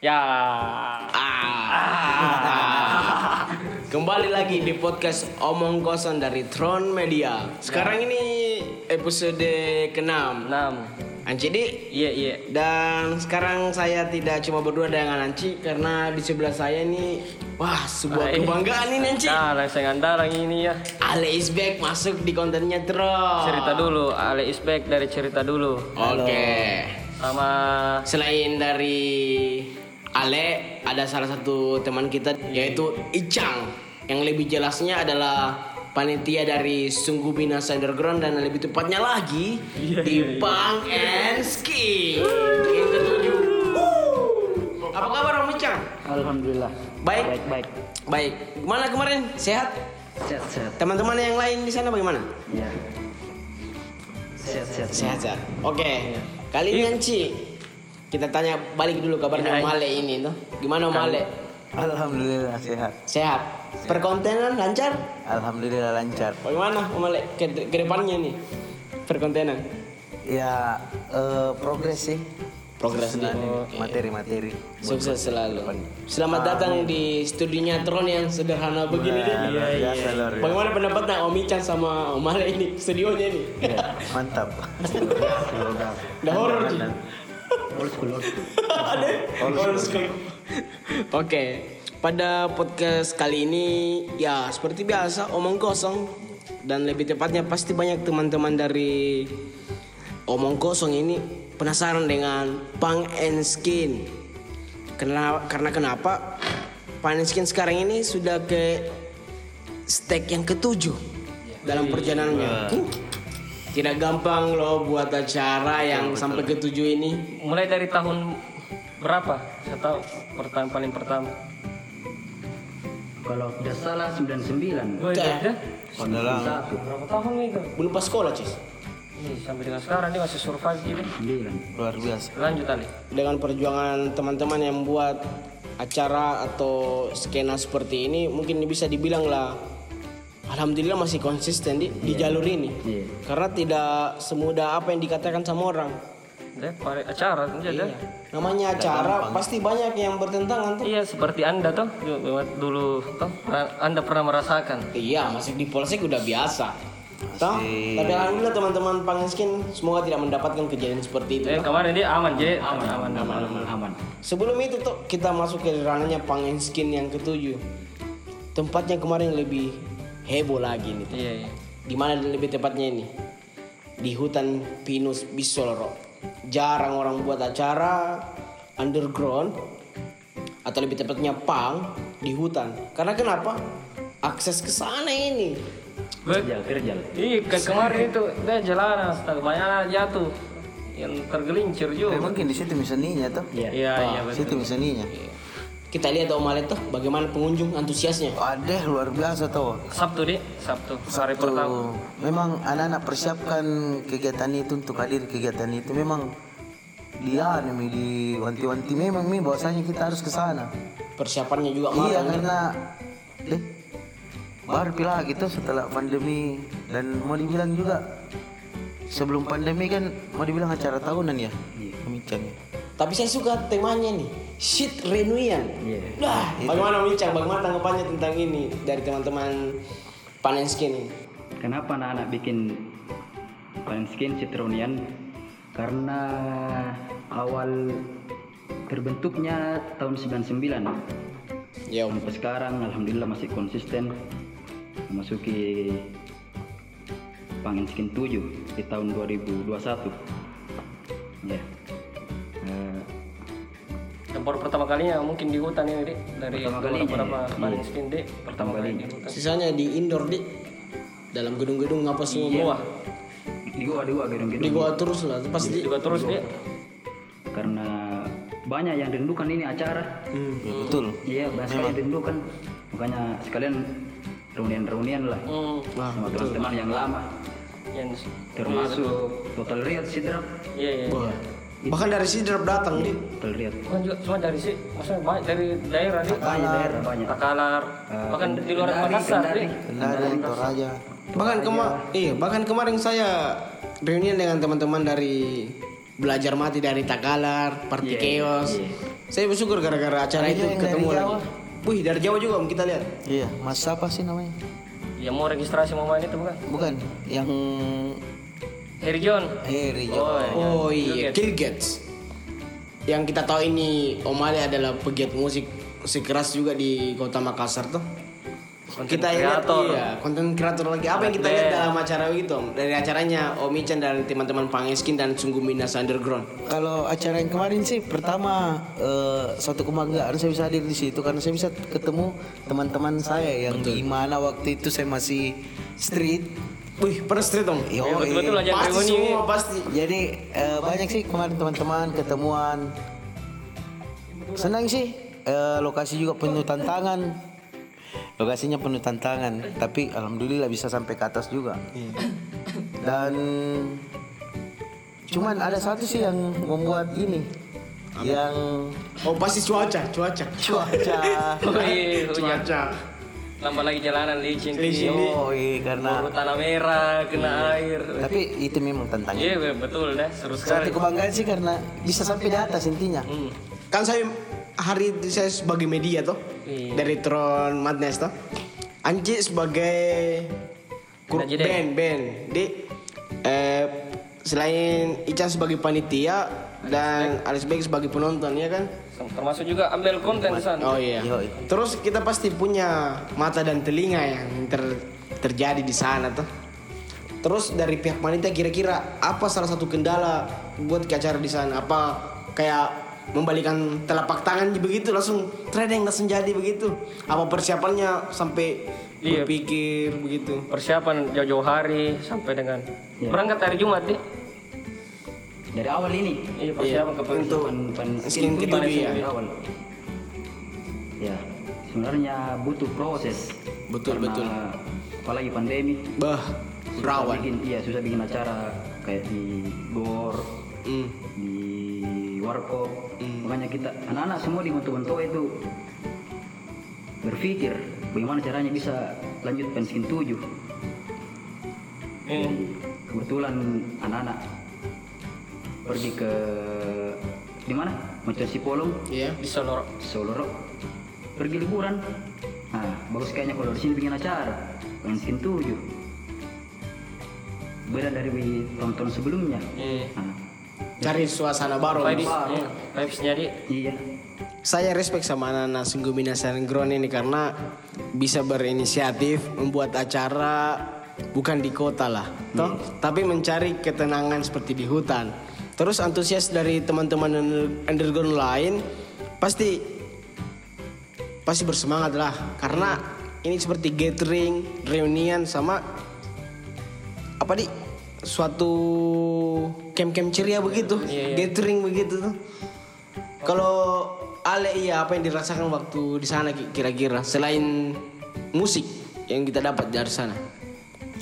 Ya. Ah. Kembali lagi di podcast Omong Kosong dari Tron Media. Sekarang ini episode ke-6. 6. Anci Di. Iya, iya. Dan sekarang saya tidak cuma berdua dengan Anci karena di sebelah saya ini wah sebuah Ah, ini. kebanggaan ini Anci. Nah, langsung andalang ini ya. Ale is back masuk di kontennya Tron. Cerita dulu, Ale is back dari cerita dulu. Oke. Sama Selain dari Ale, ada salah satu teman kita yaitu Icang. Yang lebih jelasnya adalah panitia dari Sungguh Binasa Underground dan lebih tepatnya lagi di Pang and Ski. Yang ketujuh. Apa kabar Om Icang? Alhamdulillah. Baik. Baik, baik. Baik. Gimana kemarin? Sehat? Sehat, sehat. Teman-teman yang lain di sana bagaimana? Ya. Sehat, sehat. Sehat, sehat. Oke. Kali ini Anci, kita tanya balik dulu kabarnya Iya. Om Ale ini tuh. Gimana Om Ale? Alhamdulillah sehat. Sehat. Perkontenan lancar? Alhamdulillah lancar. Bagaimana Om Ale ke, ke depannya nih? Perkontenan. Ya eh, progres sih. Progres nih. Susunan Materi-materi. Sukses selalu. Selamat datang di studionya Tron yang sederhana begini deh. Luar biasa luar biasa. Bagaimana pendapatnya Om Ican sama Om Ale ini studionya ini? Mantap. Udah horor sih. Old school, old school. Ada old school. Oke, pada podcast kali ini ya seperti biasa omong kosong dan lebih tepatnya pasti banyak teman-teman dari omong kosong ini penasaran dengan Pang and Skin. Karena karena kenapa? Pang and Skin sekarang ini sudah ke stake yang ketujuh dalam perjalanannya. Uh, Tidak gampang loh buat acara yang sampai ketujuh ini. mulai dari tahun berapa? Saya tahu pertama paling pertama. Kalau tidak salah 99. Oh, iya. ya? Berapa tahun itu? Belum pas sekolah, Cis. Nih, sampai dengan sekarang dia masih survive gini. 9. luar biasa. Lanjut Ali. dengan perjuangan teman-teman yang membuat acara atau skena seperti ini mungkin bisa dibilang lah alhamdulillah masih konsisten di, di jalur ini Iya. karena tidak semudah apa yang dikatakan sama orang pare- acara aja deh. namanya acara pasti banyak yang bertentangan tuh Iya, seperti Anda toh dulu, toh Anda pernah merasakan. iya masih di polsek udah biasa Toh, tapi alhamdulillah teman-teman Pangeskin semoga tidak mendapatkan kejadian seperti itu. Eh, kemarin dia aman, je. Aman, aman, aman. Aman, aman. Sebelum itu tuh kita masuk ke ranahnya Pangeskin yang ketujuh. Tempatnya kemarin lebih heboh lagi nih. Iya, iya. Di mana lebih tepatnya ini? Di hutan Pinus Bisolro. Jarang orang buat acara underground atau lebih tepatnya pang di hutan. Karena kenapa? Akses ke sana ini. Kerja, kerja. Iya, ke kemarin itu dia jalan, astaga banyak jatuh yang tergelincir Eh, juga. mungkin di situ misaninya tuh. Iya. Iya, iya betul. Situ misaninya. Kita lihat Om Alet tuh bagaimana pengunjung antusiasnya. Waduh luar biasa tuh. Sabtu deh, Sabtu, hari pertama. Memang anak-anak persiapkan kegiatan itu untuk hadir kegiatan itu memang dia nih di wanti-wanti memang nih bahwasanya kita harus ke sana. Persiapannya juga Iya matang. karena deh baru pilih gitu setelah pandemi dan mau dibilang juga sebelum pandemi kan mau dibilang acara tahunan ya pembicaranya. Tapi saya suka temanya nih, shit reunion. Iya. Nah, bagaimana Wicang? Bagaimana tanggapannya tentang ini dari teman-teman Panenskin ini? Kenapa anak-anak bikin panen skin citronian? Karena awal terbentuknya tahun 99. Ya. Sampai sekarang alhamdulillah masih konsisten memasuki Pangen Skin 7 di tahun 2021. Ya. Eh, Tempor pertama kalinya mungkin di hutan ini deh dari Pertama kalinya, beberapa iya. paling skin deh pertama kali di hutan. Sisanya di indoor di dalam gedung-gedung apa semua di gua di gua di gedung-gedung gua terus lah pasti juga terus dia. karena banyak yang rindukan ini acara. Ya, betul. Iya, banyak yang rindukan. Makanya sekalian reunian-reunian lah Hmm, sama teman-teman yang lama yang termasuk Total Riot Sidrap. iya iya. iya. Bahkan dari Sidrap datang di Total Riot. Bukan juga cuma dari sih, maksudnya banyak dari daerah deh. Banyak daerah banyak. Takalar, bahkan di luar Makassar deh. Kendari, Toraja. bahkan kema iya bahkan kemarin saya reunian dengan teman-teman dari belajar mati dari Takalar, Party Iya, Chaos. iya. Saya bersyukur gara-gara acara itu ketemu dari lagi. Jawa. Wih, dari Jawa juga om kita lihat. Iya, Mas apa sih namanya? Yang mau registrasi mau main itu bukan? Bukan, yang Harry John. Heri Oh, iya. Oh iya, Cats. Yang kita tahu ini Om Ali adalah pegiat musik musik keras juga di kota Makassar tuh. Konten kita lihat kreator. iya, konten kreator lagi. Apa yang kita lihat dalam acara itu Om? Dari acaranya Om Ican dan teman-teman Pangeskin dan Sungguh Minas Underground. Kalau acara yang kemarin sih pertama eh, suatu kebanggaan saya bisa hadir di situ karena saya bisa ketemu teman-teman saya yang di mana waktu itu saya masih street. Wih, pernah street Om? Yo, Ya, betul-betul aja Pasti reuni. semua pasti. Jadi eh, banyak sih kemarin teman-teman ketemuan. Senang sih. Eh, lokasi juga penuh tantangan. Lokasinya penuh tantangan, tapi alhamdulillah bisa sampai ke atas juga. Dan cuman ada satu sih yang membuat ini, yang Oh pasti cuaca, cuaca. cuaca. Oh iya, hujan. Cuaca. Tambah lagi jalanan licin. Licin. Oh iya karena Baru tanah merah, kena air. tapi itu memang tantangan. Iya betul deh, seru Satu sekali. kebanggaan sih karena bisa sampai di atas intinya. Hmm. Kan saya hari itu saya sebagai media tuh Iya. dari Tron Madness tuh. Anji sebagai deh. band band. Di eh, selain Ican sebagai panitia dan Alex Beck sebagai penonton ya kan. Termasuk juga ambil konten di sana. Oh iya. Terus kita pasti punya mata dan telinga yang ter- terjadi di sana tuh. Terus dari pihak panitia kira-kira apa salah satu kendala buat ke acara di sana? Apa kayak membalikan telapak tangan begitu langsung trading langsung jadi begitu? Apa persiapannya sampai Iya. berpikir begitu? Persiapan jauh-jauh hari sampai dengan Iya. berangkat hari Jumat nih. Dari awal ini. Iya persiapan ke Untuk skin ketujuh ya. dari awal. Ya, sebenarnya butuh proses. Betul, Karena betul. Apalagi pandemi. Bah, susah rawan. Bikin, iya susah bikin acara kayak di gor, Hmm. di warkop. Makanya kita anak-anak semua di Bantu itu berpikir bagaimana caranya bisa lanjut pensiun tujuh. Iya. Kebetulan anak-anak pergi ke di mana? Macam Sipolong, Iya. Di Solo. Soloro. Pergi liburan. Nah, bagus kayaknya kalau di sini bikin acara. Pensiun tujuh. Beda dari tahun-tahun sebelumnya. Iya. Nah, Cari suasana baru. Vibes, Baru. iya, vibes-nya di iya. Saya respect sama anak-anak Sungguh Minas Underground ini karena bisa berinisiatif membuat acara bukan di kota lah, toh, tapi mencari ketenangan seperti di hutan. Terus antusias dari teman-teman under- underground lain pasti pasti bersemangat lah karena ini seperti gathering, reunian sama apa di suatu camp-camp ceria begitu, gathering begitu tuh. Kalau Ale iya apa yang dirasakan waktu di sana ki- kira-kira selain musik yang kita dapat dari sana?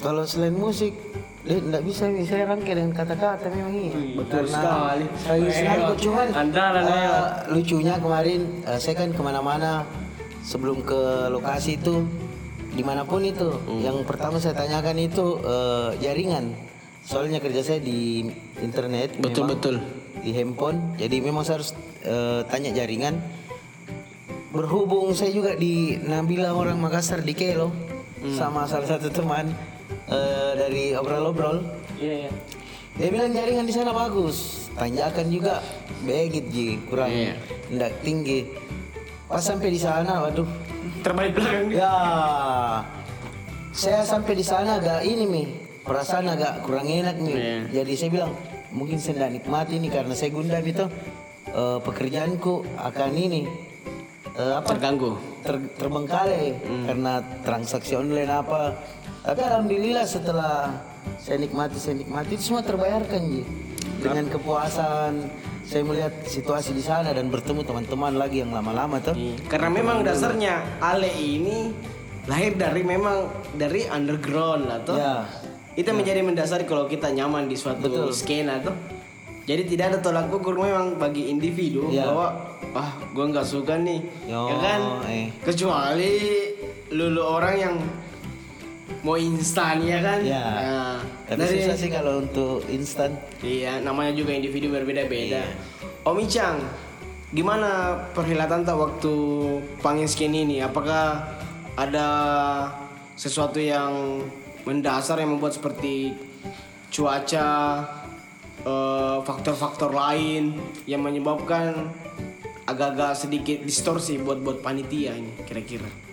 Kalau selain musik, eh, nggak bisa saya rangkai dengan kata-kata memang ini. betul Karena sekali. Saya senang kok, cuman Andalan, eh, ya. lucunya kemarin eh, saya kan ke mana-mana sebelum ke lokasi itu di mana pun itu, Hmm. yang pertama saya tanyakan itu eh, jaringan. Soalnya kerja saya di internet, Betul, betul. di handphone, jadi memang saya harus eh, tanya jaringan. Berhubung saya juga di Nabila orang Makassar di Kelo Hmm. sama salah satu teman eh, dari obrol-obrol. Iya, iya. Dia bilang jaringan di sana bagus. Tanjakan juga begit ji kurang Iya. ndak tinggi. Pas sampai di sana, waduh. Terbalik belakang. Ya, saya sampai di sana agak ini mi, perasaan agak kurang enak mi. Iya. Jadi saya bilang mungkin saya tidak nikmati ini karena saya gundam itu eh, pekerjaanku akan ini eh, apa Terganggu. ter- terbengkalai karena transaksi online apa. Tapi alhamdulillah setelah saya nikmati, saya nikmati itu semua terbayarkan ji. Dengan kepuasan saya melihat situasi di sana dan bertemu teman-teman lagi yang lama-lama tuh. Karena memang dasarnya Ale ini lahir dari memang dari underground lah tuh. Ya. Itu menjadi mendasari kalau kita nyaman di suatu skena tuh. Jadi tidak ada tolak ukur memang bagi individu Ya. bahwa ah gua nggak suka nih, Yo, ya kan? eh. Kecuali lulu orang yang mau instan ya kan? Ya. Nah, Tapi dari susah sih kalau untuk instan. Iya, namanya juga individu berbeda-beda. Iya. Om Icang, gimana perhelatan tak waktu Panginskin ini? Apakah ada sesuatu yang mendasar yang membuat seperti cuaca, eh, faktor-faktor lain yang menyebabkan agak-agak sedikit distorsi buat buat panitia ini kira-kira?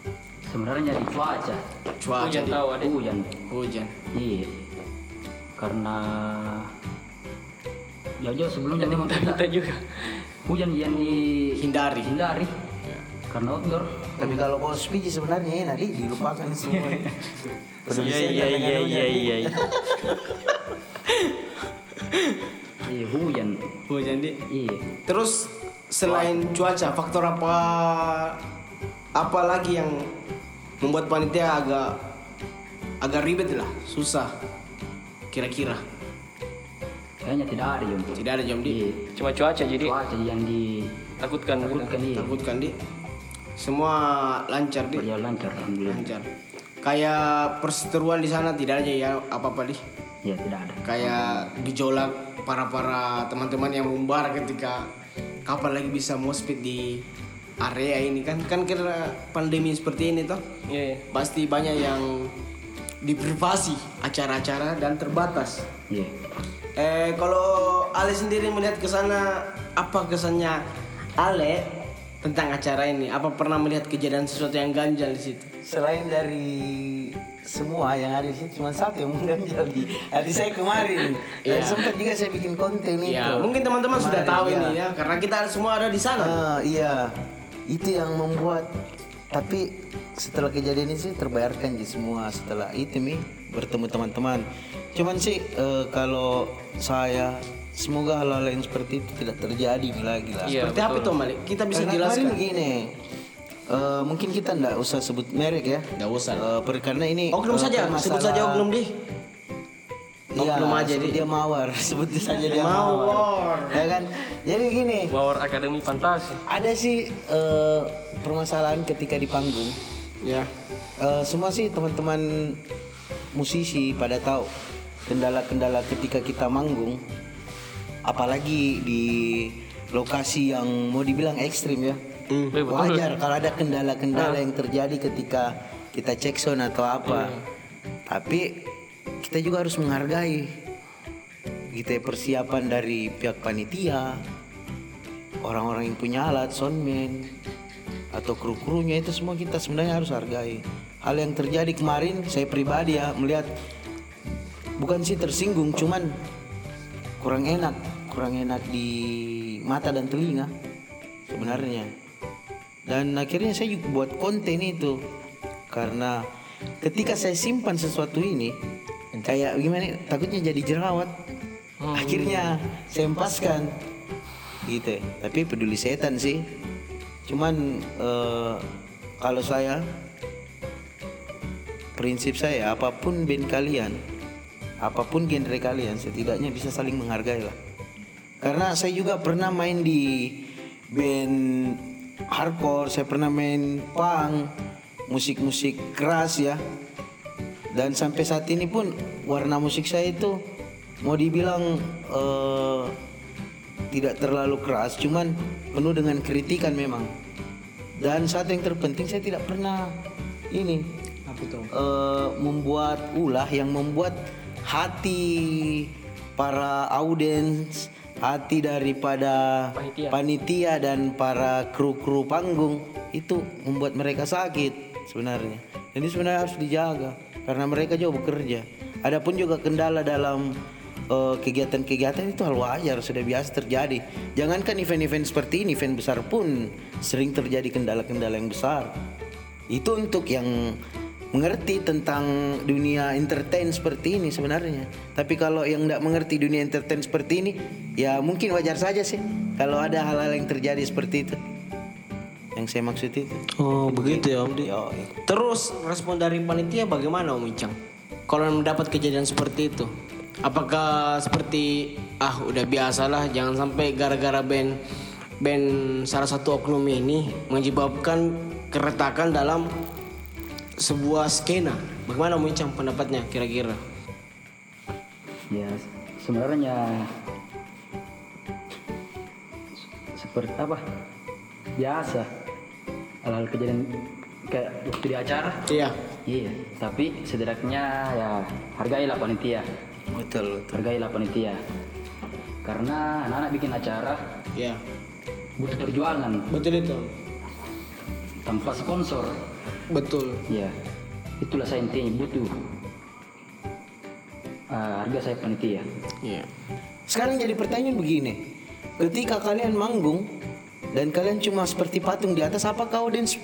Sebenarnya di cuaca. Cuaca Hujan di- tahu ada. Hujan. hujan. Iya. Karena jauh-jauh sebelumnya memang kita Kita juga. hujan yang Hindari. dihindari. Karena outdoor. Tapi kalau mau speech sebenarnya enak, di dilupakan semua. Iya iya iya iya iya. iya. Iya hujan. Hujan di. Iya. Terus selain cuaca, faktor apa apa lagi yang membuat panitia agak agak ribet lah, susah. Kira-kira Kayaknya tidak ada Jom. tidak ada jam di Iya. Cuma cuaca jadi Cuaca yang ditakutkan takutkan. iya. takutkan di. Semua lancar di, Berjalan lancar alhamdulillah. lancar. Kayak perseteruan di sana tidak ada ya apa-apa di. Iya tidak ada. Kayak gejolak para para teman-teman yang membara ketika kapan lagi bisa mospit di area ini kan kan karena pandemi seperti ini toh Iya. iya. pasti banyak yang diprivasi acara-acara dan terbatas. Iya. Eh kalau Ale sendiri melihat ke sana apa kesannya Ale tentang acara ini? Apa pernah melihat kejadian sesuatu yang ganjal di situ? Selain dari semua yang ada di situ cuma satu yang mengganjal di hati saya kemarin. Dan Iya. sempat juga saya bikin konten itu. Ya, mungkin teman-teman sudah tahu iya. ini ya karena kita semua ada di sana. Ah, iya, itu yang membuat. Tapi setelah kejadian ini sih terbayarkan sih semua setelah itu mi bertemu teman-teman. Cuman sih eh, kalau saya semoga hal-hal yang seperti itu tidak terjadi lagi lah. Iya, Seperti apa tuh Malik? Kita bisa Karena jelaskan. begini, eh, mungkin kita nggak usah sebut merek ya. Nggak usah. Per- karena ini Oknum eh, saja, sebut permasalah- saja oknum Iya, Oknum aja, sebut Di. dia mawar, sebut saja dia Mawar. mawar. Ya kan? Jadi gini, Power Academy Fantasi. ada sih eh, permasalahan ketika di panggung. Ya. Eh, semua sih teman-teman musisi pada tahu kendala-kendala ketika kita manggung, apalagi di lokasi yang mau dibilang ekstrim ya. Eh, betul. Wajar kalau ada kendala-kendala yang terjadi ketika kita cek sound atau apa. Tapi kita juga harus menghargai gitu ya, persiapan dari pihak panitia, orang-orang yang punya alat, soundman, atau kru-krunya itu semua kita sebenarnya harus hargai. Hal yang terjadi kemarin saya pribadi ya melihat bukan sih tersinggung, cuman kurang enak, kurang enak di mata dan telinga sebenarnya. Dan akhirnya saya juga buat konten itu karena ketika saya simpan sesuatu ini kayak gimana takutnya jadi jerawat. Akhirnya saya empaskan gitu. ya. Tapi peduli setan sih. Cuman eh, kalau saya prinsip saya apa pun band kalian, apa pun genre kalian setidaknya bisa saling menghargai lah. Karena saya juga pernah main di band hardcore, saya pernah main punk, musik-musik keras ya. Dan sampai saat ini pun warna musik saya itu mau dibilang eh, tidak terlalu keras, cuman penuh dengan kritikan memang. Dan satu yang terpenting saya tidak pernah ini eh, membuat ulah yang membuat hati para audiens, hati daripada Panitia. panitia dan para kru-kru panggung itu membuat mereka sakit sebenarnya. Jadi sebenarnya harus dijaga karena mereka juga bekerja. Adapun juga kendala dalam eh, kegiatan-kegiatan itu hal wajar sudah biasa terjadi. Jangankan event-event seperti ini, event besar pun sering terjadi kendala-kendala yang besar. Itu untuk yang mengerti tentang dunia entertain seperti ini sebenarnya. Tapi kalau yang tidak mengerti dunia entertain seperti ini, ya mungkin wajar saja sih kalau ada hal-hal yang terjadi seperti itu. Yang saya maksud itu. Oh begitu ya Om Di. Yo. Terus respon dari panitia bagaimana Om Icang? Kalau mendapat kejadian seperti itu, apakah seperti ah udah biasalah jangan sampai gara-gara band band salah satu oknum ini menyebabkan keretakan dalam sebuah skena. Bagaimana Om Icang pendapatnya kira-kira? Ya sebenarnya se- seperti apa biasa hal-hal kejadian kayak waktu di acara Iya. iya tapi setidaknya ya hargailah panitia Betul, betul. hargailah panitia karena anak-anak bikin acara Iya. butuh perjuangan Betul itu. tanpa sponsor Betul. ya itulah saya intinya butuh ah, harga saya panitia Iya. Sekarang jadi pertanyaan begini. Ketika kalian manggung dan kalian cuma seperti patung di atas, apakah audiens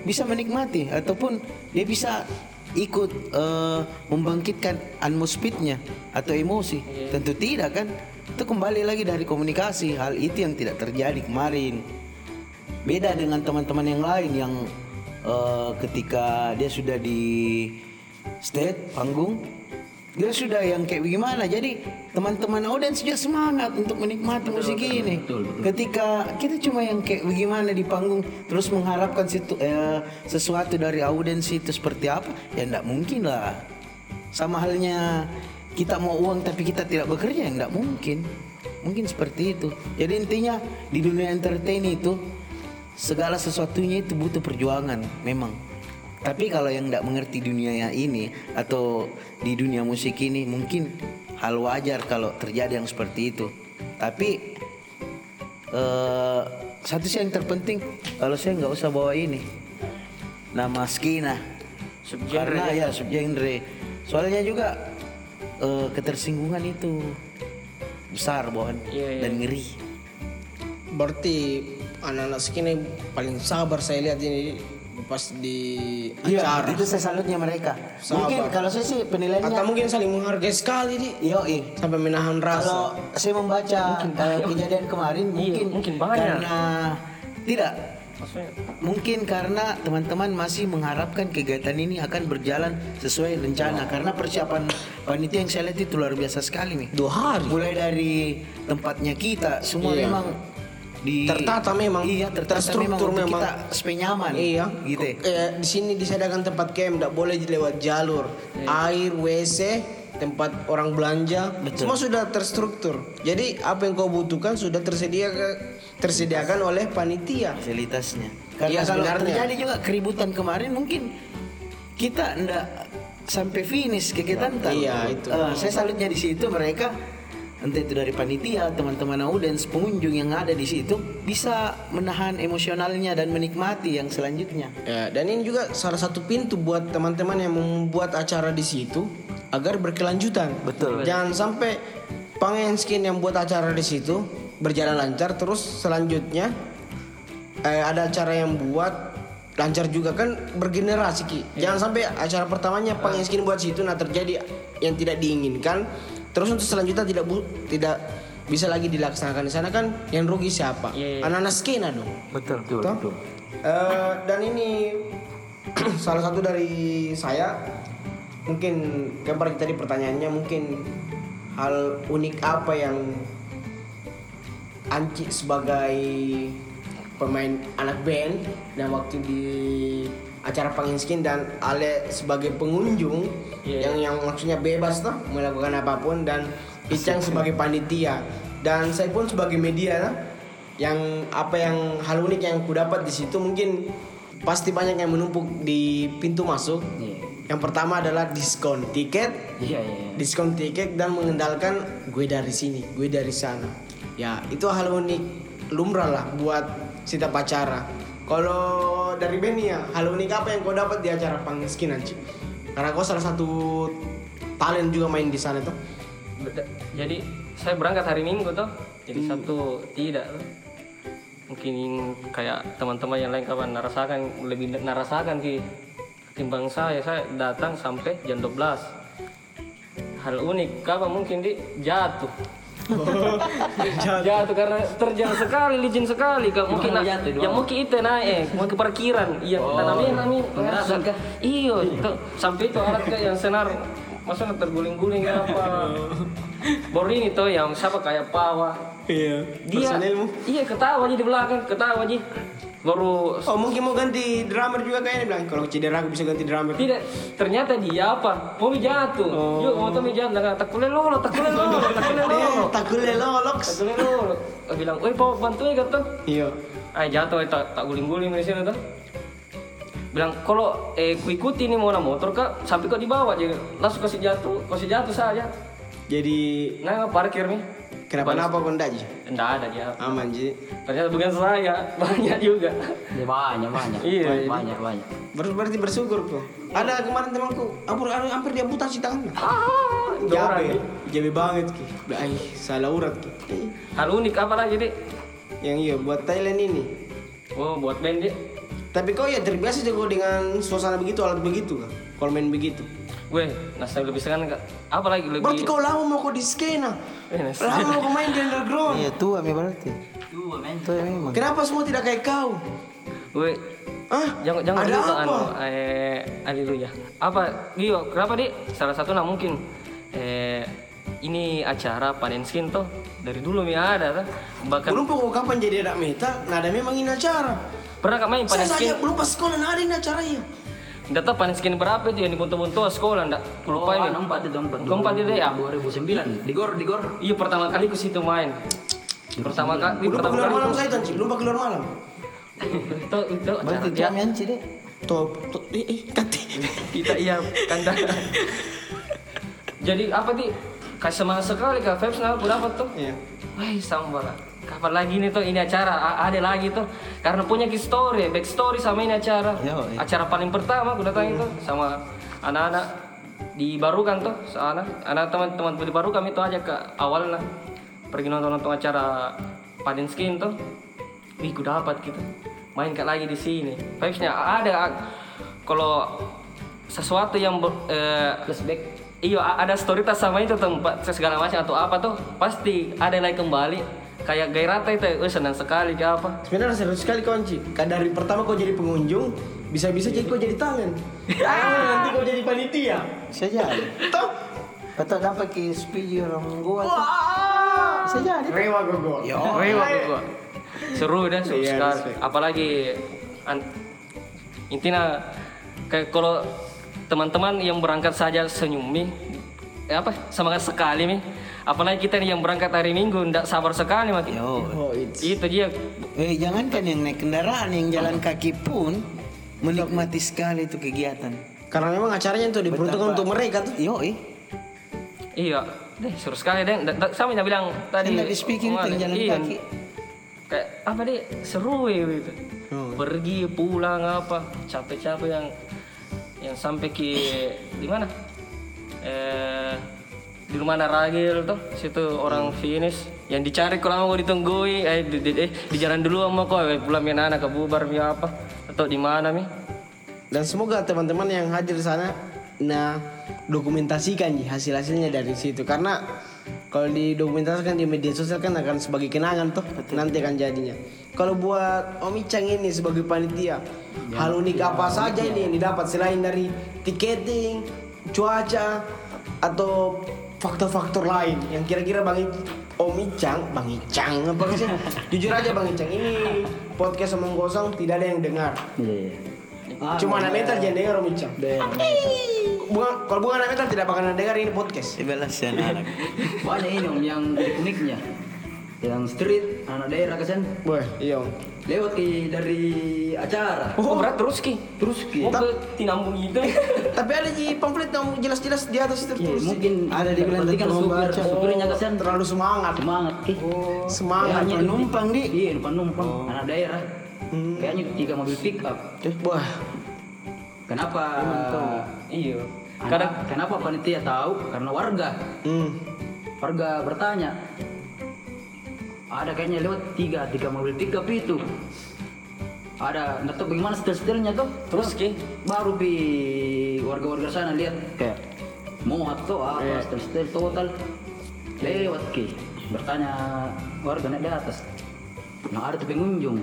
bisa menikmati ataupun dia bisa ikut eh, membangkitkan atmosfernya atau emosi? Tentu tidak kan? Itu kembali lagi dari komunikasi. Hal itu yang tidak terjadi kemarin. Beda dengan teman-teman yang lain yang eh, ketika dia sudah di stage panggung dia sudah yang kayak bagaimana. Jadi teman-teman audiens juga semangat untuk menikmati musik ini. ketika kita cuma yang kayak bagaimana di panggung terus mengharapkan situ, eh, sesuatu dari audiens itu seperti apa ya enggak mungkin lah. Sama halnya kita mau uang tapi kita tidak bekerja ya enggak mungkin. Mungkin seperti itu. Jadi intinya di dunia entertain itu segala sesuatunya itu butuh perjuangan memang tapi kalau yang tidak mengerti dunia ini atau di dunia musik ini mungkin hal wajar kalau terjadi yang seperti itu. Tapi eh, satu sih yang terpenting kalau saya nggak usah bawa ini nama skina karena ya subgenre. Soalnya juga eh, ketersinggungan itu besar bohan Iya, iya. dan ngeri. Berarti anak-anak segini paling sabar saya lihat ini pas di Iya, acara. itu saya salutnya mereka. Sabar. Mungkin kalau saya sih penilaiannya Atau mungkin saling menghargai sekali di Yoi. sampai menahan rasa. Kalau saya membaca eh, kejadian kemarin mungkin, mungkin banyak. karena tidak Maksudnya mungkin karena teman-teman masih mengharapkan kegiatan ini akan berjalan sesuai rencana karena persiapan panitia yang saya lihat itu luar biasa sekali nih. Dua hari. Mulai dari tempatnya kita semua Iya. memang di Tertata memang. Iya, tertata memang Terstruktur untuk memang. kita supaya nyaman. Iya. Gitu. ya. Kayak di sini disediakan tempat camp, tidak boleh lewat jalur. Air, WC, tempat orang belanja, semua sudah terstruktur. Jadi apa yang kau butuhkan sudah tersedia tersediakan oleh panitia. fasilitasnya. Karena Iya, kalau sebenarnya. terjadi juga keributan kemarin mungkin kita ndak sampai finish kegiatan tak. Iya, itu. Eh, saya salutnya di situ mereka entah itu dari panitia, teman-teman audiens, pengunjung yang ada di situ bisa menahan emosionalnya dan menikmati yang selanjutnya. Ya, dan ini juga salah satu pintu buat teman-teman yang membuat acara di situ agar berkelanjutan. Betul. Jangan sampai pengen skin yang buat acara di situ berjalan lancar terus selanjutnya eh, ada acara yang buat lancar juga kan bergenerasi ki. Jangan sampai acara pertamanya pengen skin buat situ nah terjadi yang tidak diinginkan terus untuk selanjutnya tidak bu- tidak bisa lagi dilaksanakan di sana kan yang rugi siapa? Iya. Anak-anak skena dong. Betul. Toh? Eh, dan ini salah satu dari saya mungkin kemarin tadi pertanyaannya mungkin hal unik apa yang Anci sebagai pemain anak band dan waktu di acara Panginskin dan Ale sebagai pengunjung Iya. yang yang maksudnya bebas tuh melakukan apa pun dan Icang sebagai panitia dan saya pun sebagai media nah, yang apa yang hal unik yang ku dapat di situ mungkin pasti banyak yang menumpuk di pintu masuk. Iya. Yang pertama adalah diskon tiket, Iya, iya. iya. diskon tiket dan mengendalkan gue dari sini, gue dari sana. Ya itu hal unik lumrah lah buat setiap acara. Kalau dari Benny ya, hal unik apa yang kau dapat di acara Pangiskin Anci? Karena kau salah satu talent juga main di sana tuh. Jadi saya berangkat hari Minggu tuh. Jadi Sabtu tidak. Mungkin kayak teman-teman yang lain kawan narasakan lebih narasakan ki ketimbang saya. Saya datang sampai jam 12. Hal unik kapan mungkin di jatuh. jatuh karena terjang sekali, licin sekali. Kak. Mungkin Gimana na- jatuh, yang mungkin itu naik, eh, mau ke parkiran. Iya, tanamnya nami pengerasan kah? Iyo, tuh, sampai itu alat kayak yang senar maksudnya terguling-guling apa. Baru ini tuh yang siapa kayak Pawa. Iya. Dia iya ketawa aja di belakang, ketawa aja. Baru Oh mungkin mau ganti drummer juga kayaknya bilang kalau cedera aku bisa ganti drummer. tidak ternyata dia apa? Mau jatuh. Yuk, mau tuh jatuh. Nggak, tak boleh lolo, tak boleh lolo, tak boleh lolo. Eh, takule lolok. Tak boleh lolo. eh, bilang, "Woi, Pak, bantuin kata." Iya. Ah jatuh eh, tak tak guling-guling di sini tuh. Bilang kalau eh ku ikuti nih mau motor kak sampai kok dibawa jadi langsung kasih jatuh kasih jatuh saja. Jadi Nah parkir nih. Kenapa-napa kok enggak Ji? Enggak ada dia. Aman Ji. Ternyata bukan saya banyak juga. Ya, banyak banyak. Iya, banyak, banyak banyak. Ber- berarti bersyukur kok. Ada kemarin temanku, hampir hampir dia buta sih tangannya. Ah, Jabe, nih. jabe banget ki. Ay, salah urat ki. Hal unik apa lagi deh? Yang iya buat Thailand ini. Oh buat band dia. Tapi kau ya terbiasa jago dengan suasana begitu, alat begitu kan? Kalau main begitu. Gue, nah saya lebih kak. Apa lagi lebih? Berarti kau lama mau kau di skena. Eh, nah, Lama mau kau main di underground. Iya tua mi berarti. Dua men. Tua memang. Kenapa semua tidak kayak kau? Gue, Hah? jangan jangan Ada apa? anu, eh, haleluya. Apa? Gio, kenapa di? Salah satu nah mungkin eh ini acara panen skin tuh dari dulu mi ada tuh. Bahkan Belum pokok kapan jadi anak metal, nah ada memang ini acara. pernah kak main Saya panen skin? saja belum pas sekolah, nah ada ini acaranya. Nggak tahu panen skin berapa itu yang dibuntu-buntu sekolah nggak? Aku Oh, lupa ini. anu empat itu empat. Keempat itu ya? 2009. Di gor di gor. Iya pertama kali ke situ main. Pertama kali, pertama keluar kali malam saya Tanci, belum keluar malam. itu itu acara Berarti mi anci deh. Tuh, tuh, eh, eh, kati. kita iya kandang jadi apa di kayak semangat sekali kak Febs aku dapat tuh Iya. Wah sambal kapan lagi nih tuh ini acara? A- ada lagi tuh. Karena punya story back story sama ini acara. Yo, iya. acara paling pertama aku datang itu sama anak-anak di Barukan tuh sana anak teman-teman di Barukan itu aja ke awalnya. Pergi nonton nonton acara panen skin tuh. Wih ku dapat gitu. Main kayak lagi di sini. Vibesnya ada. Kalau sesuatu yang ber- eh, Flashback. Iya, ada story tas sama itu tempat segala macam atau apa tuh pasti ada lagi kembali kayak gairata itu, eh, senang sekali ke apa? Sebenarnya seru sekali kau Anci. Kan dari pertama kau jadi pengunjung, bisa-bisa jadi kau jadi talent. Ah, nanti kau jadi panitia. Bisa jadi. Toh? Atau dapat ke speedy orang gua. tuh. Bisa jadi. Rewa. Yo. Rewa gua. Seru deh, seru Iya, sekali. respect. Apalagi an- intinya kayak kalau teman-teman yang berangkat saja senyum nih, eh, apa semangat sekali nih. Apalagi kita nih yang berangkat hari Minggu, ndak sabar sekali makin. Yo. Oh, Itu dia Eh jangankan yang naik kendaraan, yang jalan kaki pun menikmati sekali itu kegiatan. karena memang acaranya itu diperuntukkan untuk mereka tuh. Yo, eh. Iya, deh seru sekali deh. Da- da- Sama yang bilang tadi. Tadi speaking itu yang jalan iya. kaki. Kayak apa deh seru ya gitu. Pergi pulang apa capek-capek yang yang sampai ke di mana? Eh di rumah Naragil tuh situ orang finish yang dicari kalau mau ditunggui eh di, di, eh, di jalan dulu sama kok eh, pulang mi anak ke bubar mi apa atau di mana mi? Dan semoga teman-teman yang hadir di sana nah dokumentasikan Ji, hasil-hasilnya dari situ. Karena kalau didokumentasikan di media sosial kan akan sebagai kenangan tuh nanti akan jadinya. Kalau buat Om Icang ini sebagai panitia, hal unik apa saja ini yang didapat selain dari tiketing, cuaca atau faktor-faktor lain yang kira-kira Bang Om Icang, Bang Icang apa sih? Jujur aja Bang Icang ini podcast omong kosong tidak ada yang dengar. Iya. Ah, Cuma anak metal jangan dengar Om Icang. Bunga, kalau bukan anak metal tidak bakalan dengar ini podcast. Sebelas ya anak. Banyak ini om yang unik-uniknya. Yang street, anak daerah kesan Wah, iya Om. lewat ki dari acara. oh, berat terus ki Terus ki. oh, ke tinambung itu Tapi ada di pamflet yang jelas-jelas di atas itu Ya, tertulis. mungkin Ada di bilang supir, membaca. supirnya kesan terlalu semangat. semangat ki. Semangat. Kayaknya penumpang, Di. Iya, penumpang anak daerah. Kayaknya tiga mobil pick up. Wah, Kenapa? iya kadang kenapa panitia tahu? Karena warga. hmm. Warga bertanya. Ada kayaknya lewat tiga, tiga mobil up itu. Ada, nggak tahu bagaimana setel-setelnya tuh. terus ki Baru pi warga-warga sana lihat kayak muat tuh apa setel-setel total. Lewat ki. Bertanya warga naik di atas. Nah ada tuh pengunjung.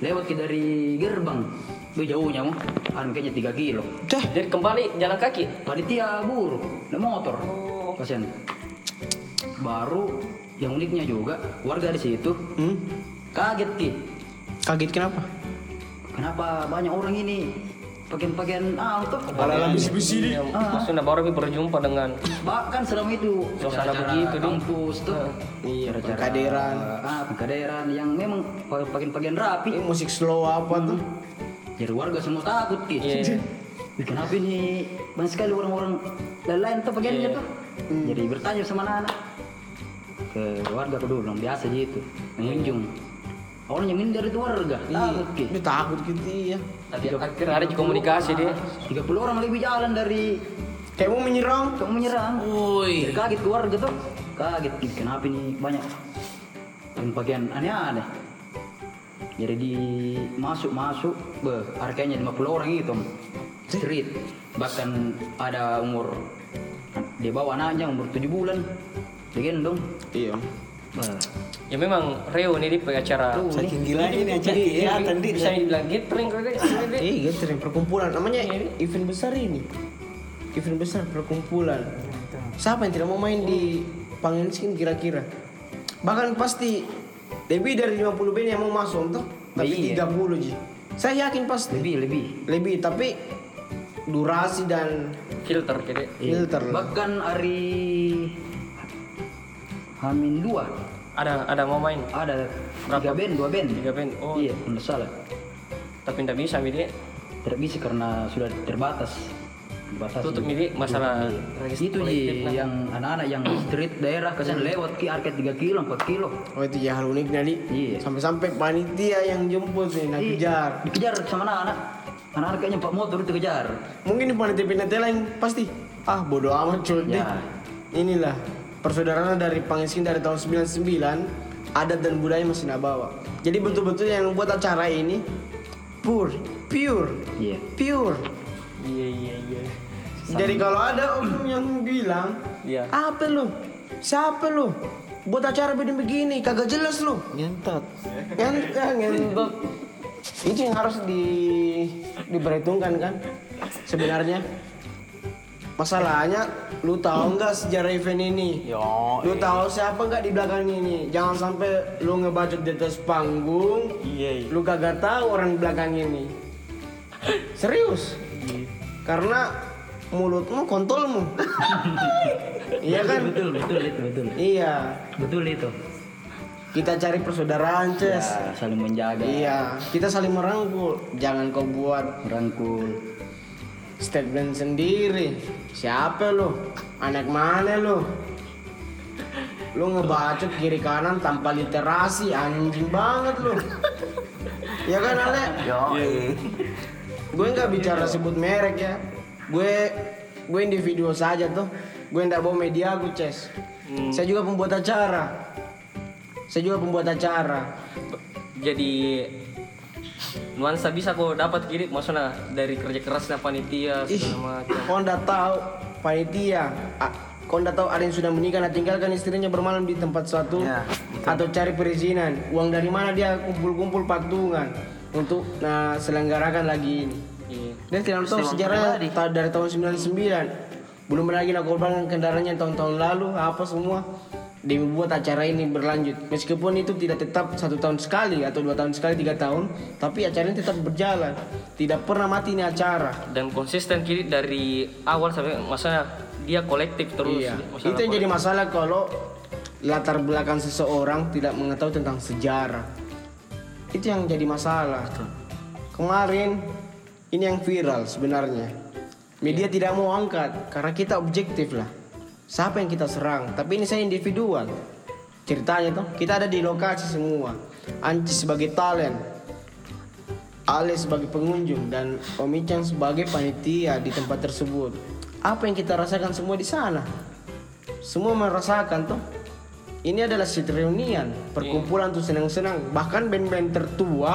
Lewat ki dari gerbang. Itu jauhnya mau. Kan kayaknya 3 kilo. Dah, jadi kembali jalan kaki Panitia buru, naik motor. Oh. Kasian. Baru yang uniknya juga warga di situ hmm. kaget ki. Kaget kenapa? Kenapa banyak orang ini pakaian-pakaian ah untuk Ala-ala bisi-bisi di. Yang maksudnya baru berjumpa dengan bahkan selama itu Suasana begitu, Di. kampus tuh Iya, pengkaderan. ah pengkaderan yang memang pakaian-pakaian rapi Ini musik slow apa tuh? jadi warga semua takut ki. Ih, kenapa ini banyak sekali orang-orang lain tuh pakaiannya tuh jadi bertanya sama anak ke warga aku dulu biasa gitu mengunjung. Awalnya yang dari itu warga. Takut ki. Dia takut gitu ya. Tapi akhirnya ada komunikasi dia. 30 orang lebih jalan dari Kayak mau menyerang. kamu menyerang. Woi. Jadi kaget keluarga tuh. Kaget "Ih, kenapa ini banyak? Yang bagian aneh-aneh. Jadi di masuk masuk be harganya 50 orang itu Om. street. Bahkan ada umur dia bawa anaknya umur 7 bulan digendong Iya. Bah, Ya memang Reo ini di acara tuh Saking gilanya nih aja kelihatan di. bisa dibilang gathering deh. Eh, gathering perkumpulan. Namanya event besar ini. Event besar perkumpulan. Siapa yang tidak mau main di Pangensin kira-kira? Bahkan pasti lebih dari 50 band yang mau masuk tuh. Tapi Iya. 30 Ji. Saya yakin pasti. lebih lebih Lebih tapi durasi dan filter kede. filter bahkan hari Hamin dua. Ada ada mau main? Ada. Tiga band dua band. Tiga band. Oh, iya tidak salah. Tapi tidak bisa midi tidak bisa karena sudah terbatas. Terbatas tutup midi masalah itu nah. yang anak-anak yang street daerah kesan lewat ki arcade 3 kilo 4 kilo. Oh itu ya hal uniknya di. Iya. Sampai-sampai panitia yang jemput nih, nak Ih, kejar. dikejar sama anak-anak. Anak-anak kayaknya pak motor itu kejar. Mungkin di panitia-panitia lain pasti ah bodoh amat cuy. Ya. Inilah persaudaraan dari Pangeskin dari tahun 99 adat dan budaya masih nak bawa. Jadi betul-betul yang buat acara ini pure, pure, iya pure. iya iya iya Jadi kalau ada oknum yang bilang, Iya. apa lu? Siapa lu? Buat acara begini-begini, kagak jelas lu. Ngentot. Ngentot, ngentot. Itu yang harus di diperhitungkan kan sebenarnya. Masalahnya, lu tahu nggak sejarah event ini? Yo. Lu tahu siapa nggak di belakang ini? Jangan sampai lu ngebacot di atas panggung. Iya. Lu kagak tahu orang di belakang ini. Serius? Karena mulutmu kontolmu. iya kan? betul betul itu betul Iya. betul itu Kita cari persaudaraan, Ces. ya, saling menjaga Iya, kita saling merangkul. Jangan kau buat merangkul statement sendiri. Siapa lu? Anak mana lu? Lu ngebacot kiri kanan tanpa literasi, anjing banget lu. Ya kan Ale? Yo. Gue nggak bicara sebut merek ya. Gue gue individu saja tuh. Gue nggak bawa media gue ces. Saya juga pembuat acara. Saya juga pembuat acara. jadi nuansa bisa kok dapat kiri maksudnya dari kerja kerasnya panitia segala macam kau ndak tahu panitia. Ah, Kau ndak tahu ada yang sudah menikah nah tinggalkan istrinya bermalam di tempat suatu Ya, atau cari perizinan. Uang dari mana dia kumpul-kumpul patungan untuk nah selenggarakan lagi ini. Iya. Dia tidak tahu sejarahnya ta- dari tahun 99. Belum lagi nak korban kendaraannya tahun-tahun lalu apa semua. Dia membuat acara ini berlanjut. Meskipun itu tidak tetap satu tahun sekali atau dua tahun sekali tiga tahun, tapi acara ini tetap berjalan. Tidak pernah mati ini acara. dan konsisten kiri dari awal sampai maksudnya dia kolektif terus Iya. Itu yang jadi masalah kalau latar belakang seseorang tidak mengetahui tentang sejarah. Itu yang jadi masalah. Kemarin ini yang viral sebenarnya. Media tidak mau angkat karena kita objektif lah. Siapa yang kita serang? Tapi ini saya individual. Ceritanya tuh kita ada di lokasi semua. Anci sebagai talent, Ale sebagai pengunjung dan Om Ican sebagai panitia di tempat tersebut. Apa yang kita rasakan semua di sana? Semua merasakan tuh. Ini adalah street reunian, perkumpulan tuh senang-senang. Bahkan band-band tertua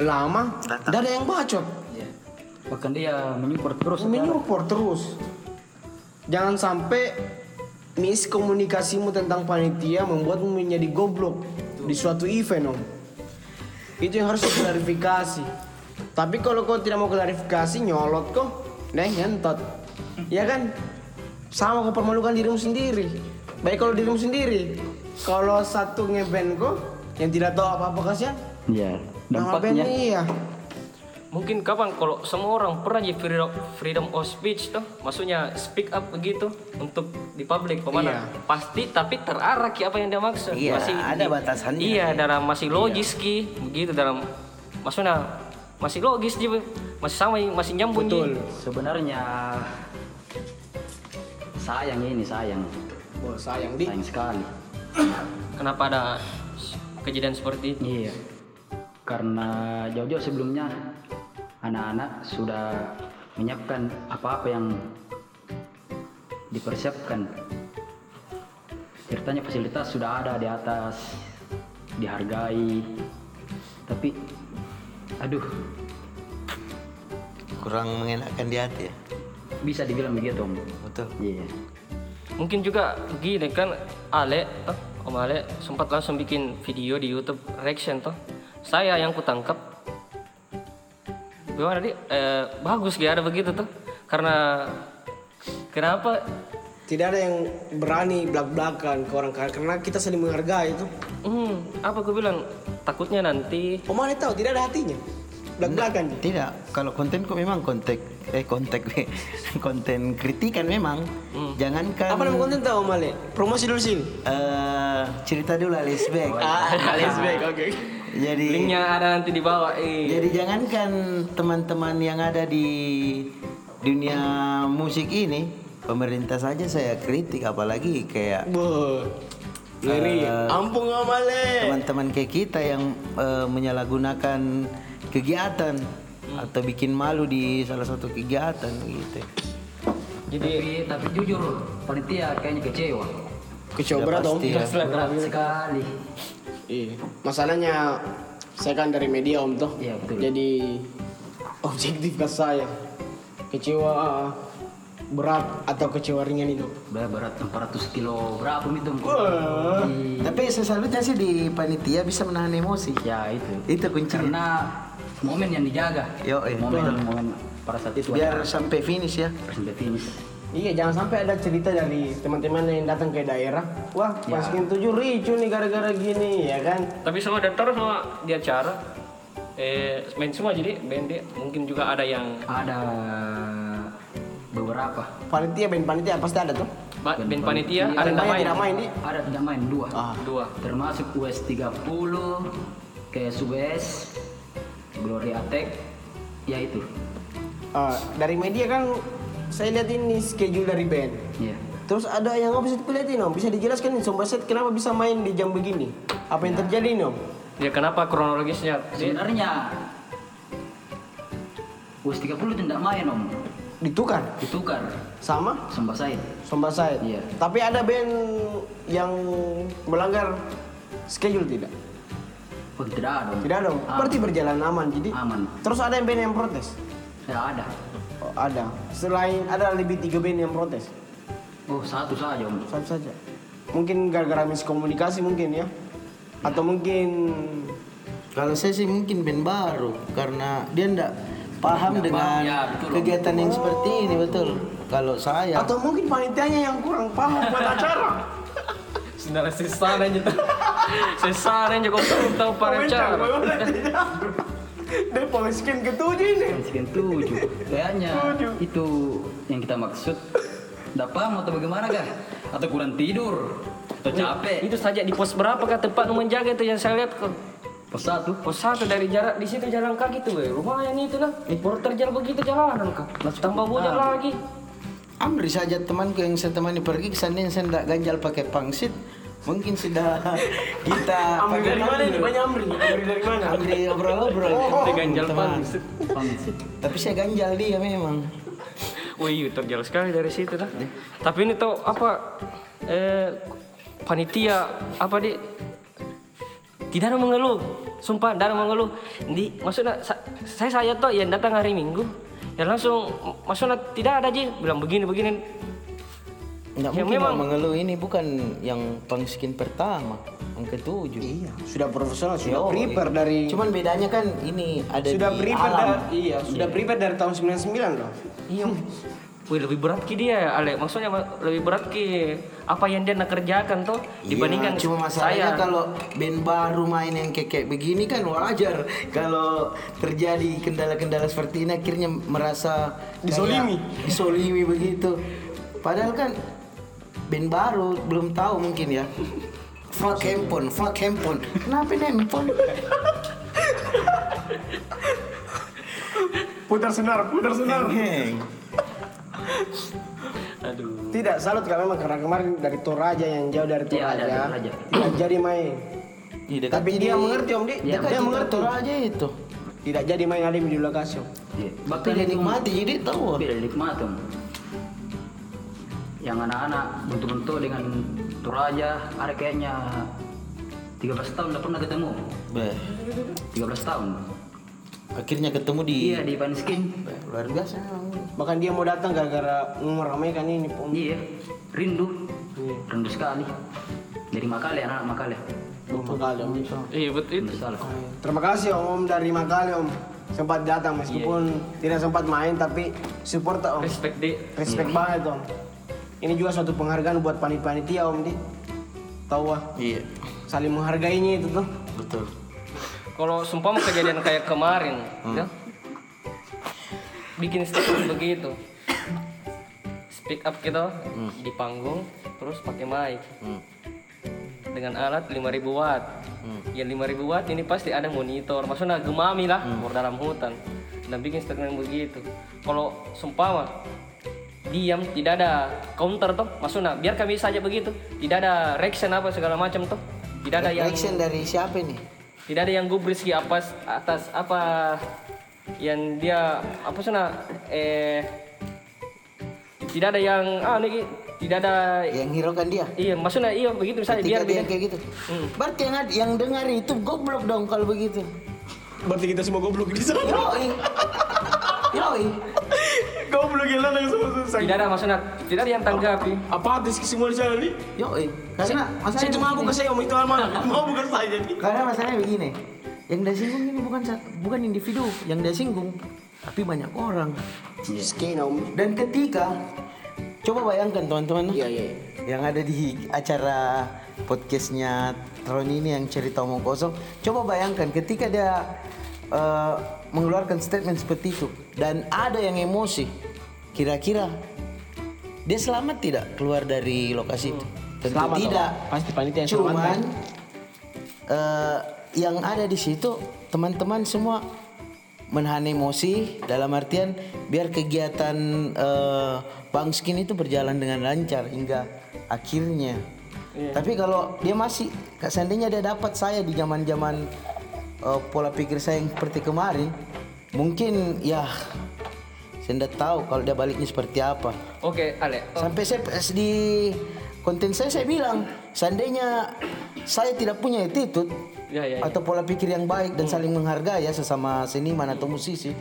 lama, ada yang bacot. Iya. bahkan dia menyupport terus Menyupport terus. Jangan sampai miskomunikasimu tentang panitia membuatmu menjadi goblok di suatu event om. Itu yang harus klarifikasi. Tapi kalau kau tidak mau klarifikasi nyolot kok, neng ngentot. Ya kan? Sama kau permalukan dirimu sendiri. Baik kalau dirimu sendiri. Kalau satu ngeband kok yang tidak tahu apa-apa kasihan. ya Nama dampaknya bandnya iya. Mungkin kapan kalau semua orang pernah jadi freedom, freedom of speech tuh maksudnya speak up begitu untuk di publik ke mana pasti tapi terarah ki apa yang dia maksud Iya, ada batasannya. iya dalam masih logis ki begitu dalam maksudnya masih logis juga masih sama masih nyambung Ji. Sebenarnya sayang ini sayang, Oh, sayang di. sayang sekali. kenapa ada kejadian seperti itu Iya. Karena jauh-jauh sebelumnya anak-anak sudah menyiapkan apa-apa yang dipersiapkan. Ceritanya fasilitas sudah ada di atas, dihargai. Tapi aduh, Kurang mengenakan di hati ya. bisa dibilang begitu, Om. Betul. Iya. mungkin juga gini kan Ale toh, Om Ale sempat langsung bikin video di YouTube reaction toh saya yang kutangkap gimana di eh, bagus gak ada begitu tuh karena kenapa Tidak ada yang berani belak-belakan ke orang kaya karena kita saling menghargai itu. hmm, apa gue bilang takutnya nanti Om Ale tahu tidak ada hatinya. Belak-belakan. Tidak, kalau kontenku memang konten eh konten konten kritikan memang. Jangankan Apa nama konten tahu Om Ale? Promosi dulu sini. eh, cerita dulu Alisbek. Ah, Alice Beck, oke. Jadi linknya ada nanti di bawah eh Jadi jangankan teman-teman yang ada di dunia musik ini, pemerintah saja saya kritik apalagi kayak Boh. Ngeri. Ampun Om Ale. teman-teman kayak kita yang eh, menyalahgunakan kegiatan atau bikin malu di salah satu kegiatan gitu. Jadi tapi jujur panitia kayaknya kecewa. Kecewa berat pasti ya. Berat sekali. Iya. Masalahnya saya kan dari media Om toh. Iya, betul. Jadi objektif ke saya. Kecewa berat atau kecewa ringan itu. Berat berat 400 kilo berapa itu? Tapi sesalutnya sih di panitia bisa menahan emosi. Ya itu. Itu kuncinya. Karena momen yang dijaga. Yo, eh. momen momen pada saat itu Biar ada sampai finish ya. sampai finish. Iya, jangan sampai ada cerita dari teman-teman yang datang ke daerah. Wah, masukin tujuh ricu nih gara-gara gini, ya kan? tapi semua terus semua di acara eh main semua jadi band mungkin juga ada yang Ada beberapa. Panitia, band panitia pasti ada tuh. ba- band panitia ada yang Banyak main tidak main di. Ada tidak main dua. dua Termasuk US 30, kayak US, Glory Attack, ya itu. Eh, dari media kan saya lihat ini schedule dari band. Ya. Terus ada yang nggak bisa dilihatin om, bisa dijelaskan nih Sombaset kenapa bisa main di jam begini? Apa yang terjadi nih om? ya kenapa kronologisnya sih Sebenarnya US 30 tidak main om, Ditukar ditukar sama Sumba Said. Sombaset. Iya. Tapi ada band yang melanggar schedule tidak? Oh tidak ada om. Tidak dong. Aman. Berarti berjalan aman. Jadi Aman. terus ada yang band yang protes? Ya ada. Oh, ada. Selain ada lebih tiga band yang protes. Oh satu saja om. Satu saja. Mungkin gara-gara miskomunikasi mungkin ya. Atau mungkin Kalau saya sih mungkin band baru karena dia ndak paham Nggak dengan paham, ya, betul. kegiatan yang seperti ini betul. Kalau saya atau mungkin panitianya yang kurang paham buat acara. sebenarnya sesar aja tuh sesar aja kok tahu tahu para acara Dia miskin ketujuh ini. Sekian tujuh. Kayaknya itu yang kita maksud. Tidak paham atau bagaimana kah? Atau kurang tidur? Atau capek? itu saja di pos berapa kah tempat menjaga itu yang saya lihat kok Pos satu. pos satu dari jarak di situ jalan kaki tuh weh. lumayan itu lah porter jalan begitu jalanan kah tambah bujang lagi Amri saja temanku yang saya temani pergi ke sana saya ndak ganjal pakai pangsit mungkin sudah kita Amri dari mana ini? Banyak Amri. Amri dari mana? Amri obrol-obrol Dia ganjal teman. pangsit. Pangsit. Tapi saya ganjal dia memang. Wih, terjal sekali dari situ dah. Tapi ini tuh apa eh panitia apa di tidak ada mengeluh. Sumpah, tidak ada mengeluh. Di maksudnya sa- saya saya tuh yang datang hari Minggu ya langsung maksudnya tidak ada aja bilang begini begini. Nggak Ya, mungkin memang. mengeluh ini bukan yang pangskin pertama, yang ketujuh. Iya, sudah profesional, sudah Yo, prepare dari Cuman bedanya kan ini ada sudah di prepare alam. dari iya, sudah prepare dari tahun 99 loh. Iya. Wih lebih berat ki dia Ale. Maksudnya ma- lebih berat ki apa yang dia nak kerjakan tuh dibandingkan Iya, cuma masalahnya saya. kalau band baru main yang kayak kayak begini kan wajar kalau terjadi kendala-kendala seperti ini akhirnya merasa Disolimi. disolimi begitu padahal kan band baru belum tahu mungkin ya fuck handphone fuck handphone kenapa ini handphone Putar senar, putar senar. Heng. Aduh. Tidak, salut kak memang karena kemarin dari Toraja yang jauh dari Iya, Toraja. dari Toraja. Tidak jadi main. Dekat Tapi jadi- dia mengerti om di, Iya, dekat dia di mengerti. kantor aja itu Tidak jadi main ada di lokasi. Om. Iya. tapi dia nikmati jadi tahu Beda nikmat om. Yang anak-anak bentuk-bentuk dengan Toraja ada kayaknya 13 tahun udah pernah ketemu. Beh, 13 tahun. akhirnya ketemu di Iya di Panskin. Luar biasa Bahkan dia mau datang gara-gara meramaikan ini om. Iya, rindu. Rindu sekali. Dari Makale, anak-anak Makale. Betul kali om. Iya betul itu. salah. Terima kasih om, om dari Makale om. Sempat datang meskipun tidak sempat main tapi support om. Respect di. Respect banget om. Ini juga suatu penghargaan buat panitia om di. Tahu ah, iya saling menghargainya itu tuh. betul Kalau sumpah mau kejadian kayak kemarin, ya. Bikin statement begitu. Speak up gitu di panggung terus pakai mic. Dengan alat 5000 watt. Yang 5000 watt ini pasti ada monitor. Maksudnya gemami lah keluar dalam hutan. Dan bikin statement begitu. Kalau sumpah mah diam tidak ada counter tuh maksudnya biar kami saja begitu. Tidak ada reaction apa segala macam tuh tidak ada yang Reaction dari siapa nih tidak ada yang gubris di atas atas apa yang dia apa sana eh tidak ada yang ah nih tidak ada yang hiraukan dia? Iya maksudnya iya begitu misalnya ketika biar dia kayak gitu. Hmm. berarti yang ada- yang dengar itu goblok dong kalau begitu. Berarti kita semua goblok di sana. yoi. Yoi goblok yang lain semua susah. tidak ada maksudnya tidak ada yang tanggapi Apatis semua di sana nih. yoi karena Saya masalahnya cuma aku ke saya om itu mana? Mau bukan saya nih. karena masalahnya begini yang dia singgung ini bukan bukan individu yang dia singgung tapi banyak orang Skin om. dan ketika coba bayangkan teman-teman Iya iya. yang ada di acara podcastnya Tron ini yang cerita omong kosong coba bayangkan ketika dia eh, mengeluarkan statement seperti itu dan ada yang emosi kira-kira dia selamat tidak keluar dari lokasi itu tentu Selamat, tidak Om. Pasti panitia yang cuman selamat. eh, yang ada di situ teman-teman semua menahan emosi dalam artian biar kegiatan eh, Bang Skin itu berjalan dengan lancar hingga akhirnya. Tapi kalau dia masih seandainya dia dapat saya di zaman-zaman eh, pola pikir saya yang seperti kemarin, mungkin ya saya tidak tahu kalau dia baliknya seperti apa. oke Ale oh, Sampai saya pas di konten saya saya bilang, seandainya saya tidak punya attitude ya ya, ya. atau pola pikir yang baik dan saling menghargai ya sesama seniman atau musisi,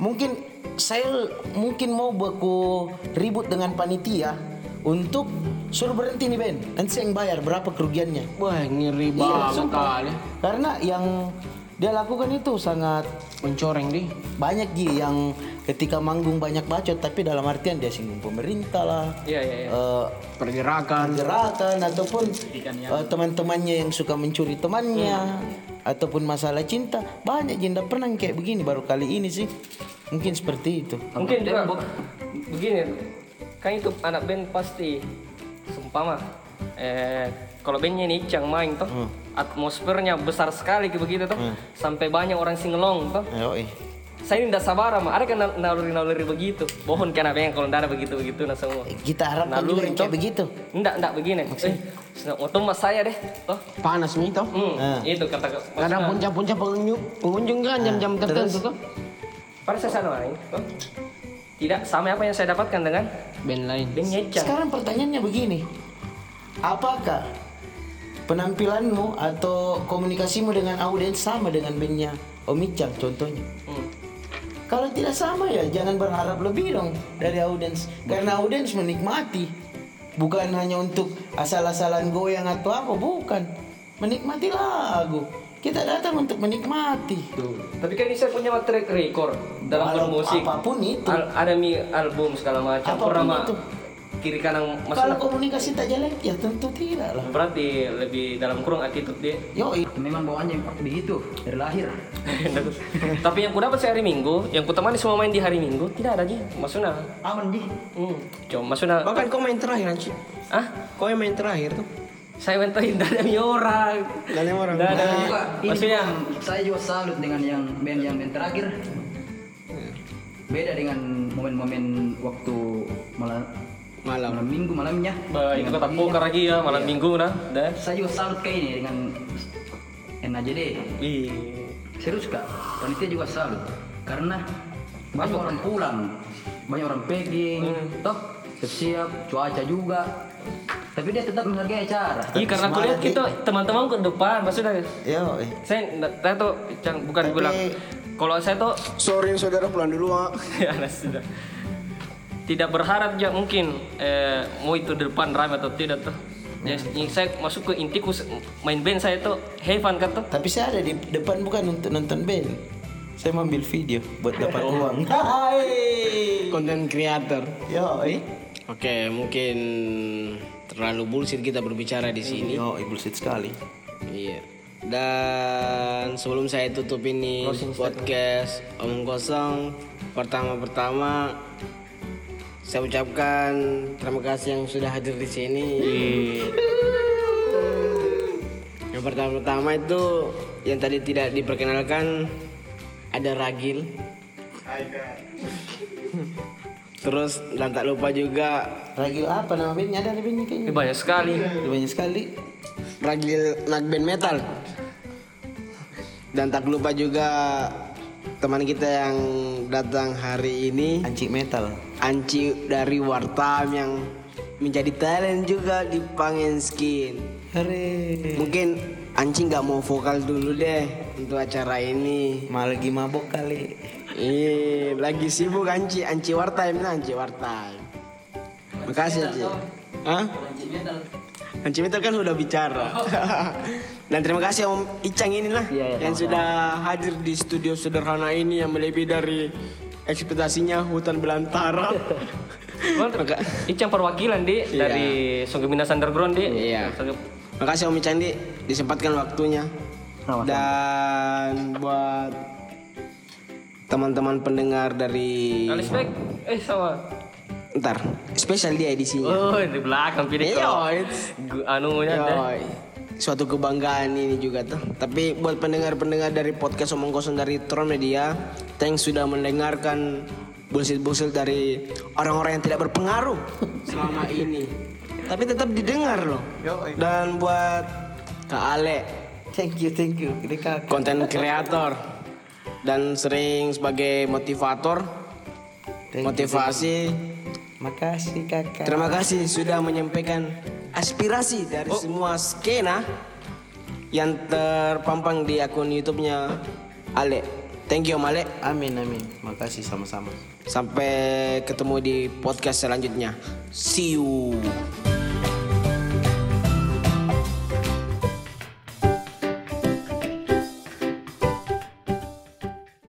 mungkin saya mungkin mau baku ribut dengan panitia untuk suruh berhenti nih Ben. Nanti saya yang bayar berapa kerugiannya. Wah ngeri Iya, banget kali. Karena yang dia lakukan itu sangat Mencoreng deh. banyak Gi yang ketika manggung banyak bacot tapi dalam artian dia singgung pemerintah lah. iya iya iya. eh, Pergerakan. gerakan ataupun eh, teman-temannya yang suka mencuri temannya ataupun masalah cinta banyak jinda pernah kayak begini baru kali ini sih mungkin seperti itu mungkin juga bu- begini kan itu anak band pasti seumpama eh kalau bandnya ini yang main toh atmosfernya besar sekali kayak begitu toh. Sampai banyak orang singelong toh. Ayo, eh. saya ini tidak sabar mah ada kan nal- naluri-naluri begitu? Bohong kan apa yang kalau tidak ada begitu begitu nah semua kita harapkan juga Naluri, kayak begitu. Enggak enggak begini. Eh waktu mas saya deh toh. Panas nih toh. hmm, Ah. itu kata Kadang maksudnya, puncak-puncak pengunjung, pengunjung kan jam-jam tertentu tuh. pada saya sana toh. Tidak sama apa yang saya dapatkan dengan Band lain. band sekarang pertanyaannya begini. Apakah penampilanmu atau komunikasimu dengan audiens sama dengan bandnya Omicang contohnya Hmm. Kalau tidak sama ya jangan berharap lebih dong dari audiens karena audiens menikmati bukan hanya untuk asal-asalan goyang atau apa bukan menikmati lagu kita datang untuk menikmati Tuh. Tapi kan saya punya track record dalam Walau bermusik. apa pun itu. Al- ada mi album segala macam. Apa pun Pernah itu. Kiri kanan Kalau maksudnya komunikasi tak jelek ya tentu tidak lah. berarti lebih dalam kurung attitude dia Yo, Memang bawaannya begitu dari lahir. tapi yang ku dapat sehari minggu yang ku temani semua main di hari minggu tidak ada ji maksudnya Aman di. hmm. cuma maksudnya Bahkan kau main terakhir Anci. ah Kau yang main terakhir tuh. saya mentahin dari orang yang orang. Juga, ini maksudnya saya juga salut dengan yang band yang band terakhir. Beda dengan momen-momen waktu malam Malam. malam minggu malamnya. Dengan kata paginya. poker lagi ya malam Iya. minggu dah dah Saya juga salut kayak ini dengan NAJD. Ih. Serius kak, panitia juga salut karena banyak orang pulang, banyak orang packing, toh siap cuaca juga. Tapi dia tetap menghargai acara. Iya karena aku lihat kita teman-teman ke depan maksudnya yo, eh. saya saya tuh bukan Tapi- bilang kalau saya tuh Sorry saudara pulang dulu ah. ya sudah tidak berharap ya mungkin eh, mau itu di depan ramai atau tidak tuh ya, yang saya masuk ke intiku main band saya tuh have fun kan tuh Tapi saya ada di depan bukan untuk nonton band. Saya mau ambil video buat dapat uang. Hai. Content creator. Yo, eh. Oke, mungkin terlalu bullshit kita berbicara di sini. Yo, bullshit sekali. Iya. Dan sebelum saya tutup ini podcast Omong Kosong pertama-pertama saya ucapkan terima kasih yang sudah hadir di sini. Yang pertama-tama itu yang tadi tidak diperkenalkan ada Ragil. Terus dan tak lupa juga Ragil apa nama bandnya? Ada bandnya kayaknya. Banyak sekali Banyak sekali. Ragil Nagben Metal. Dan tak lupa juga teman kita yang datang hari ini Anci metal. Anci dari Wartam yang menjadi talent juga di Pangen Skin. Hore. Mungkin Anci nggak mau vokal dulu deh untuk acara ini. Malah lagi mabok kali. Ih, lagi sibuk Anci, Anci Wartime nah Anci Wartime. Makasih Anci. Hah? Anci Metal kan udah bicara. Dan terima kasih Om Icang ini lah Iya, iya, yang sudah hadir di studio sederhana ini yang melebihi dari ekspektasinya hutan belantara. Maka- Icang perwakilan di Iya. dari Sungai Minas Underground di Iya. Makasih Om Icang di disempatkan waktunya. Sama-sama. Dan buat teman-teman pendengar dari Alis back eh sama Ntar, spesial dia edisinya. oh di belakang pilih Iya, it's- gu- anunya deh. Yoi. Suatu kebanggaan ini juga tuh. Tapi buat pendengar-pendengar dari podcast Omong Kosong dari Tron Media, thanks sudah mendengarkan bullshit-bullshit dari orang-orang yang tidak berpengaruh selama ini. Tapi tetap didengar loh. Dan buat Kak Ale, Thank you, thank you. Konten kreator dan sering sebagai motivator, Thank you, motivasi. Makasih kakak. Terima kasih sudah menyampaikan aspirasi dari semua skena yang terpampang di akun YouTube-nya Ale. Thank you Om Ale. Amin, amin. Makasih sama-sama. Sampai ketemu di podcast selanjutnya. See you.